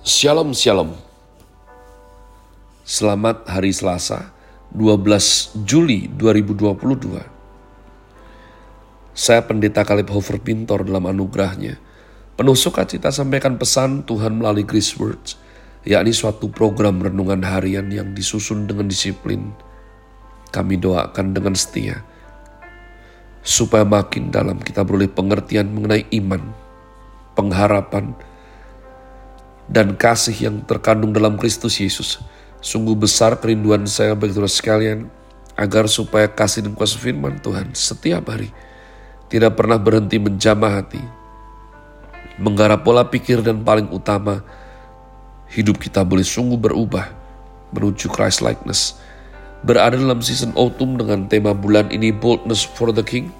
Shalom Shalom. Selamat hari Selasa 12 Juli 2022 Saya Pendeta Kalib Hofer Pintor dalam anugerahnya. Penuh sukacita sampaikan pesan Tuhan melalui Grace Words yakni suatu program renungan harian yang disusun dengan disiplin. Kami doakan dengan setia supaya makin dalam kita beroleh pengertian mengenai iman, pengharapan, dan kasih yang terkandung dalam Kristus Yesus. Sungguh besar kerinduan saya bagi saudara sekalian, agar supaya kasih dan kuasa firman Tuhan setiap hari tidak pernah berhenti menjamah hati, menggarap pola pikir dan paling utama, hidup kita boleh sungguh berubah menuju Christ likeness. Berada dalam season autumn dengan tema bulan ini Boldness for the King.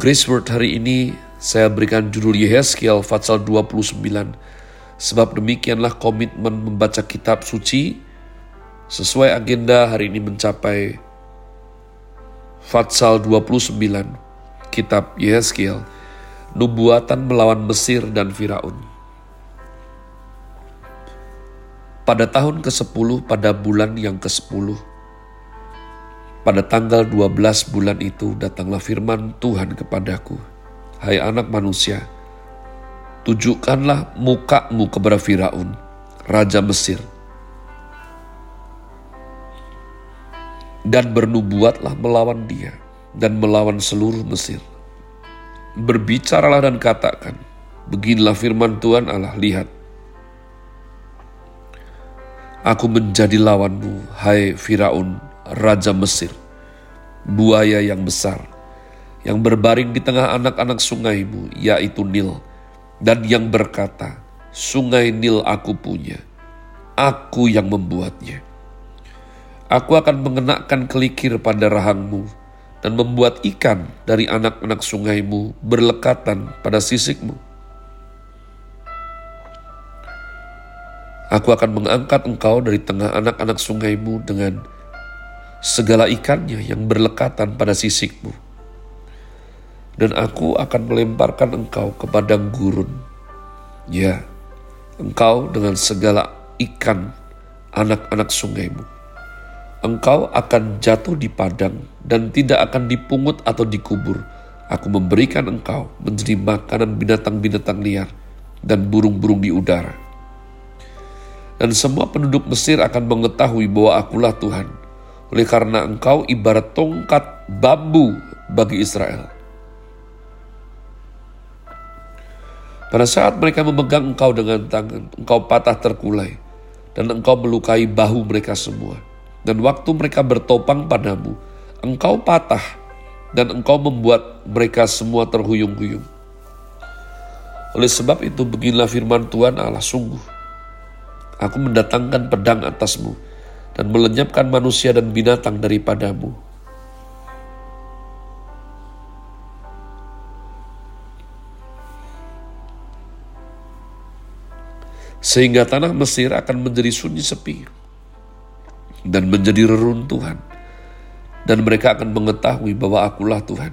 Grace Word hari ini saya berikan judul Yehezkiel Fatsal 29 Sebab demikianlah komitmen membaca kitab suci sesuai agenda hari ini mencapai Fatsal 29, kitab Yehezkiel, nubuatan melawan Mesir dan Firaun. Pada tahun ke-10 pada bulan yang ke-10, pada tanggal 12 bulan itu datanglah firman Tuhan kepadaku, Hai anak manusia, Tunjukkanlah mukamu kepada Firaun, Raja Mesir. Dan bernubuatlah melawan dia dan melawan seluruh Mesir. Berbicaralah dan katakan, Beginilah firman Tuhan Allah, lihat. Aku menjadi lawanmu, hai Firaun, Raja Mesir, buaya yang besar, yang berbaring di tengah anak-anak sungaimu, yaitu Nil, dan yang berkata, Sungai Nil aku punya, aku yang membuatnya. Aku akan mengenakan kelikir pada rahangmu dan membuat ikan dari anak-anak sungaimu berlekatan pada sisikmu. Aku akan mengangkat engkau dari tengah anak-anak sungaimu dengan segala ikannya yang berlekatan pada sisikmu dan aku akan melemparkan engkau ke padang gurun. Ya, engkau dengan segala ikan anak-anak sungaimu. Engkau akan jatuh di padang dan tidak akan dipungut atau dikubur. Aku memberikan engkau menjadi makanan binatang-binatang liar dan burung-burung di udara. Dan semua penduduk Mesir akan mengetahui bahwa akulah Tuhan. Oleh karena engkau ibarat tongkat bambu bagi Israel Pada saat mereka memegang engkau dengan tangan, engkau patah terkulai, dan engkau melukai bahu mereka semua. Dan waktu mereka bertopang padamu, engkau patah, dan engkau membuat mereka semua terhuyung-huyung. Oleh sebab itu beginilah firman Tuhan Allah sungguh. Aku mendatangkan pedang atasmu dan melenyapkan manusia dan binatang daripadamu Sehingga tanah Mesir akan menjadi sunyi sepi dan menjadi reruntuhan. Dan mereka akan mengetahui bahwa akulah Tuhan.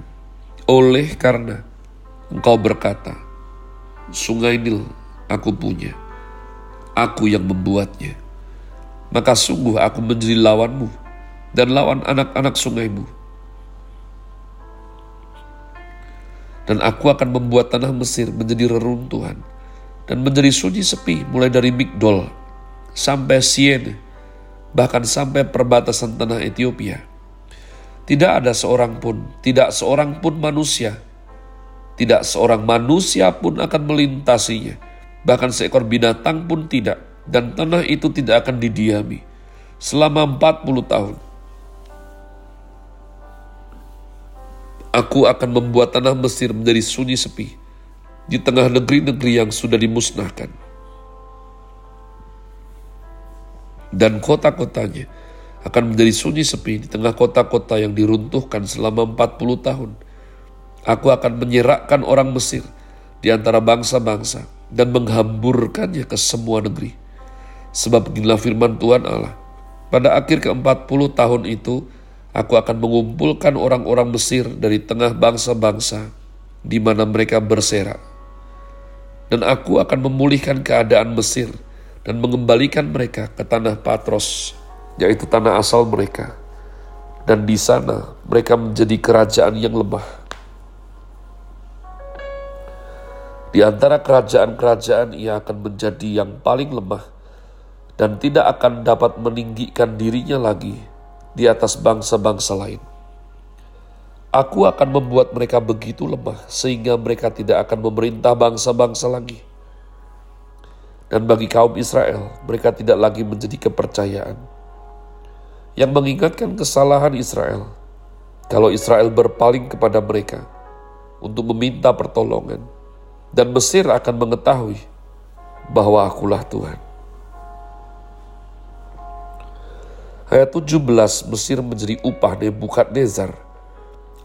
Oleh karena engkau berkata, sungai Nil aku punya, aku yang membuatnya. Maka sungguh aku menjadi lawanmu dan lawan anak-anak sungaimu. Dan aku akan membuat tanah Mesir menjadi reruntuhan dan menjadi sunyi sepi mulai dari Migdol sampai Siene, bahkan sampai perbatasan tanah Ethiopia. Tidak ada seorang pun, tidak seorang pun manusia, tidak seorang manusia pun akan melintasinya, bahkan seekor binatang pun tidak, dan tanah itu tidak akan didiami selama 40 tahun. Aku akan membuat tanah Mesir menjadi sunyi sepi, di tengah negeri-negeri yang sudah dimusnahkan. Dan kota-kotanya akan menjadi sunyi sepi di tengah kota-kota yang diruntuhkan selama 40 tahun. Aku akan menyerahkan orang Mesir di antara bangsa-bangsa dan menghamburkannya ke semua negeri. Sebab beginilah firman Tuhan Allah. Pada akhir ke-40 tahun itu, aku akan mengumpulkan orang-orang Mesir dari tengah bangsa-bangsa di mana mereka berserak dan aku akan memulihkan keadaan Mesir dan mengembalikan mereka ke tanah Patros, yaitu tanah asal mereka. Dan di sana mereka menjadi kerajaan yang lemah. Di antara kerajaan-kerajaan ia akan menjadi yang paling lemah dan tidak akan dapat meninggikan dirinya lagi di atas bangsa-bangsa lain. Aku akan membuat mereka begitu lemah sehingga mereka tidak akan memerintah bangsa-bangsa lagi. Dan bagi kaum Israel, mereka tidak lagi menjadi kepercayaan. Yang mengingatkan kesalahan Israel, kalau Israel berpaling kepada mereka untuk meminta pertolongan, dan Mesir akan mengetahui bahwa akulah Tuhan. Ayat 17, Mesir menjadi upah Nebukadnezar.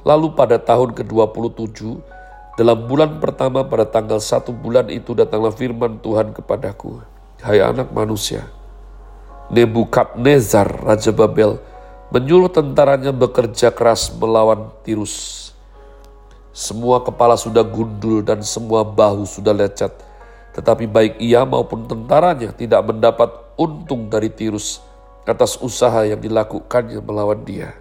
Lalu pada tahun ke-27, dalam bulan pertama pada tanggal satu bulan itu datanglah firman Tuhan kepadaku. Hai anak manusia, Nebukadnezar Raja Babel menyuruh tentaranya bekerja keras melawan Tirus. Semua kepala sudah gundul dan semua bahu sudah lecet. Tetapi baik ia maupun tentaranya tidak mendapat untung dari Tirus atas usaha yang dilakukannya melawan dia.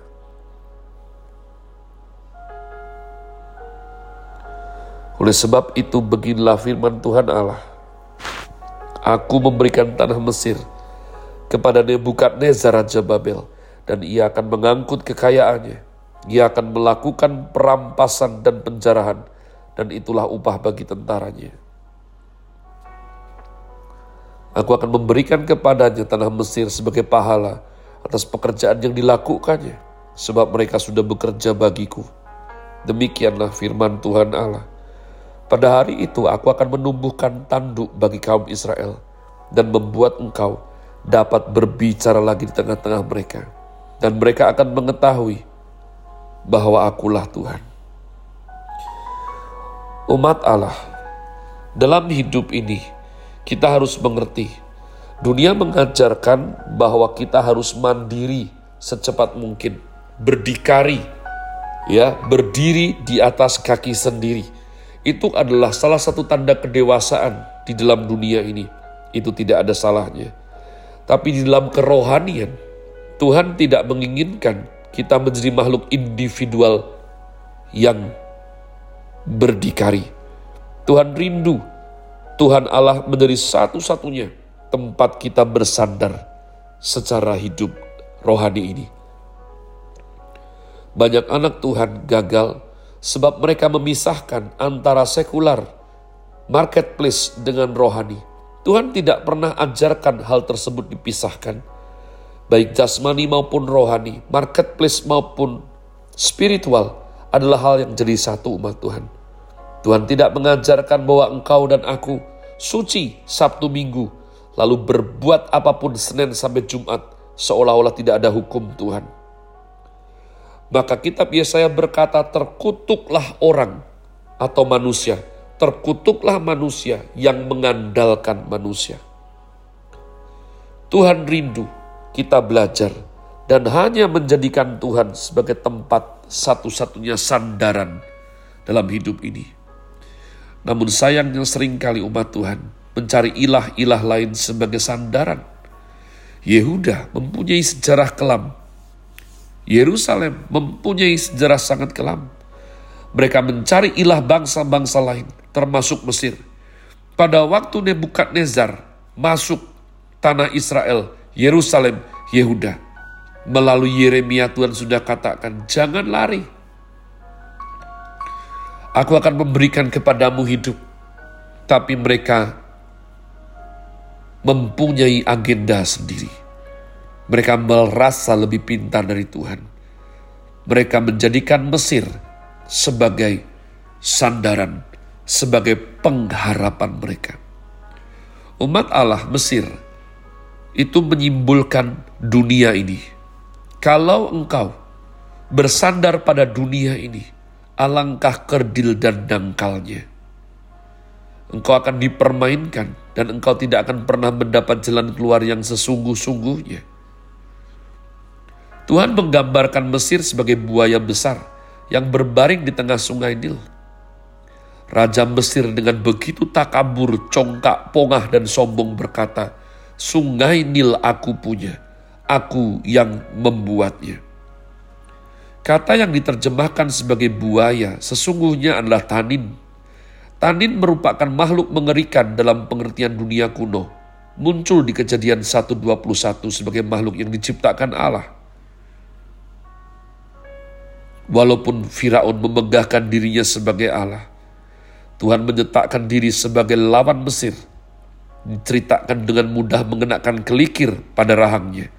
Oleh sebab itu beginilah firman Tuhan Allah. Aku memberikan tanah Mesir kepada Nebukadnezar Raja Babel dan ia akan mengangkut kekayaannya. Ia akan melakukan perampasan dan penjarahan dan itulah upah bagi tentaranya. Aku akan memberikan kepadanya tanah Mesir sebagai pahala atas pekerjaan yang dilakukannya, sebab mereka sudah bekerja bagiku. Demikianlah firman Tuhan Allah. Pada hari itu aku akan menumbuhkan tanduk bagi kaum Israel dan membuat engkau dapat berbicara lagi di tengah-tengah mereka. Dan mereka akan mengetahui bahwa akulah Tuhan. Umat Allah, dalam hidup ini kita harus mengerti dunia mengajarkan bahwa kita harus mandiri secepat mungkin, berdikari, ya, berdiri di atas kaki sendiri itu adalah salah satu tanda kedewasaan di dalam dunia ini. Itu tidak ada salahnya. Tapi di dalam kerohanian, Tuhan tidak menginginkan kita menjadi makhluk individual yang berdikari. Tuhan rindu Tuhan Allah menjadi satu-satunya tempat kita bersandar secara hidup rohani ini. Banyak anak Tuhan gagal sebab mereka memisahkan antara sekular, marketplace dengan rohani. Tuhan tidak pernah ajarkan hal tersebut dipisahkan, baik jasmani maupun rohani, marketplace maupun spiritual adalah hal yang jadi satu umat Tuhan. Tuhan tidak mengajarkan bahwa engkau dan aku suci Sabtu Minggu, lalu berbuat apa pun Senin sampai Jumat, seolah-olah tidak ada hukum Tuhan. Maka kitab Yesaya berkata, terkutuklah orang atau manusia, terkutuklah manusia yang mengandalkan manusia. Tuhan rindu kita belajar dan hanya menjadikan Tuhan sebagai tempat satu-satunya sandaran dalam hidup ini. Namun sayangnya sering kali umat Tuhan mencari ilah-ilah lain sebagai sandaran. Yehuda mempunyai sejarah kelam Yerusalem mempunyai sejarah sangat kelam. Mereka mencari ilah bangsa-bangsa lain, termasuk Mesir. Pada waktu Nebukadnezar masuk tanah Israel, Yerusalem, Yehuda. Melalui Yeremia Tuhan sudah katakan, jangan lari. Aku akan memberikan kepadamu hidup. Tapi mereka mempunyai agenda sendiri mereka merasa lebih pintar dari Tuhan. Mereka menjadikan Mesir sebagai sandaran, sebagai pengharapan mereka. Umat Allah Mesir itu menyimpulkan dunia ini. Kalau engkau bersandar pada dunia ini, alangkah kerdil dan dangkalnya. Engkau akan dipermainkan dan engkau tidak akan pernah mendapat jalan keluar yang sesungguh-sungguhnya. Tuhan menggambarkan Mesir sebagai buaya besar yang berbaring di tengah sungai Nil. Raja Mesir dengan begitu takabur, congkak, pongah, dan sombong berkata, Sungai Nil aku punya, aku yang membuatnya. Kata yang diterjemahkan sebagai buaya sesungguhnya adalah tanin. Tanin merupakan makhluk mengerikan dalam pengertian dunia kuno. Muncul di kejadian 1.21 sebagai makhluk yang diciptakan Allah. Walaupun Firaun memegahkan dirinya sebagai Allah, Tuhan menyetakkan diri sebagai lawan Mesir diceritakan dengan mudah mengenakan kelikir pada rahangnya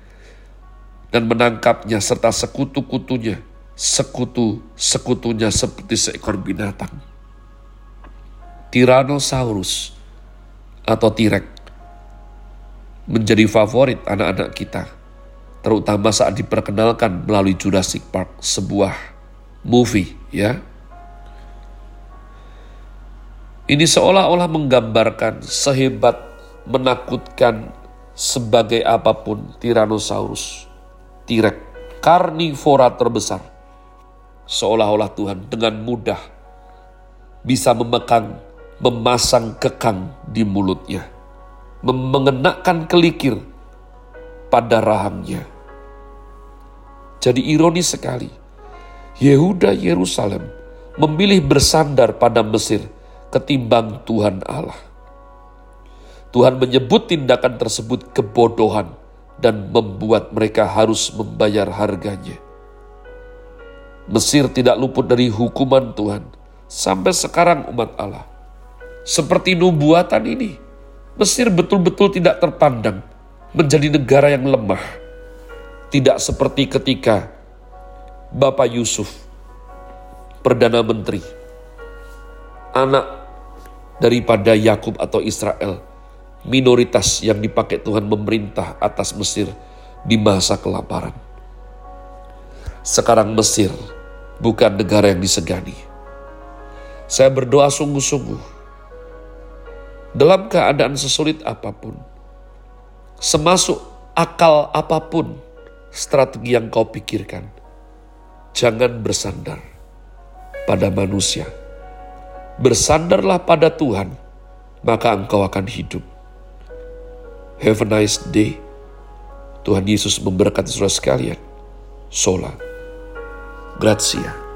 dan menangkapnya serta sekutu-kutunya, sekutu-sekutunya seperti seekor binatang. Tyrannosaurus atau T-Rex menjadi favorit anak-anak kita, terutama saat diperkenalkan melalui Jurassic Park, sebuah movie ya ini seolah-olah menggambarkan sehebat menakutkan sebagai apa pun Tyrannosaurus, T-Rex, karnivora terbesar. Seolah-olah Tuhan dengan mudah bisa memekang, memasang kekang di mulutnya, mengenakan kelikir pada rahangnya. Jadi ironis sekali, Yehuda Yerusalem memilih bersandar pada Mesir ketimbang Tuhan Allah. Tuhan menyebut tindakan tersebut kebodohan dan membuat mereka harus membayar harganya. Mesir tidak luput dari hukuman Tuhan sampai sekarang umat Allah. Seperti nubuatan ini, Mesir betul-betul tidak terpandang menjadi negara yang lemah. Tidak seperti ketika Bapak Yusuf, Perdana Menteri, anak daripada Yakub atau Israel, minoritas yang dipakai Tuhan memerintah atas Mesir di masa kelaparan. Sekarang Mesir bukan negara yang disegani. Saya berdoa sungguh-sungguh dalam keadaan sesulit apa pun, semasuk akal apa pun strategi yang kau pikirkan, jangan bersandar pada manusia. Bersandarlah pada Tuhan, maka engkau akan hidup Have a nice day. Tuhan Yesus memberkati saudara sekalian. Sola. Grazie.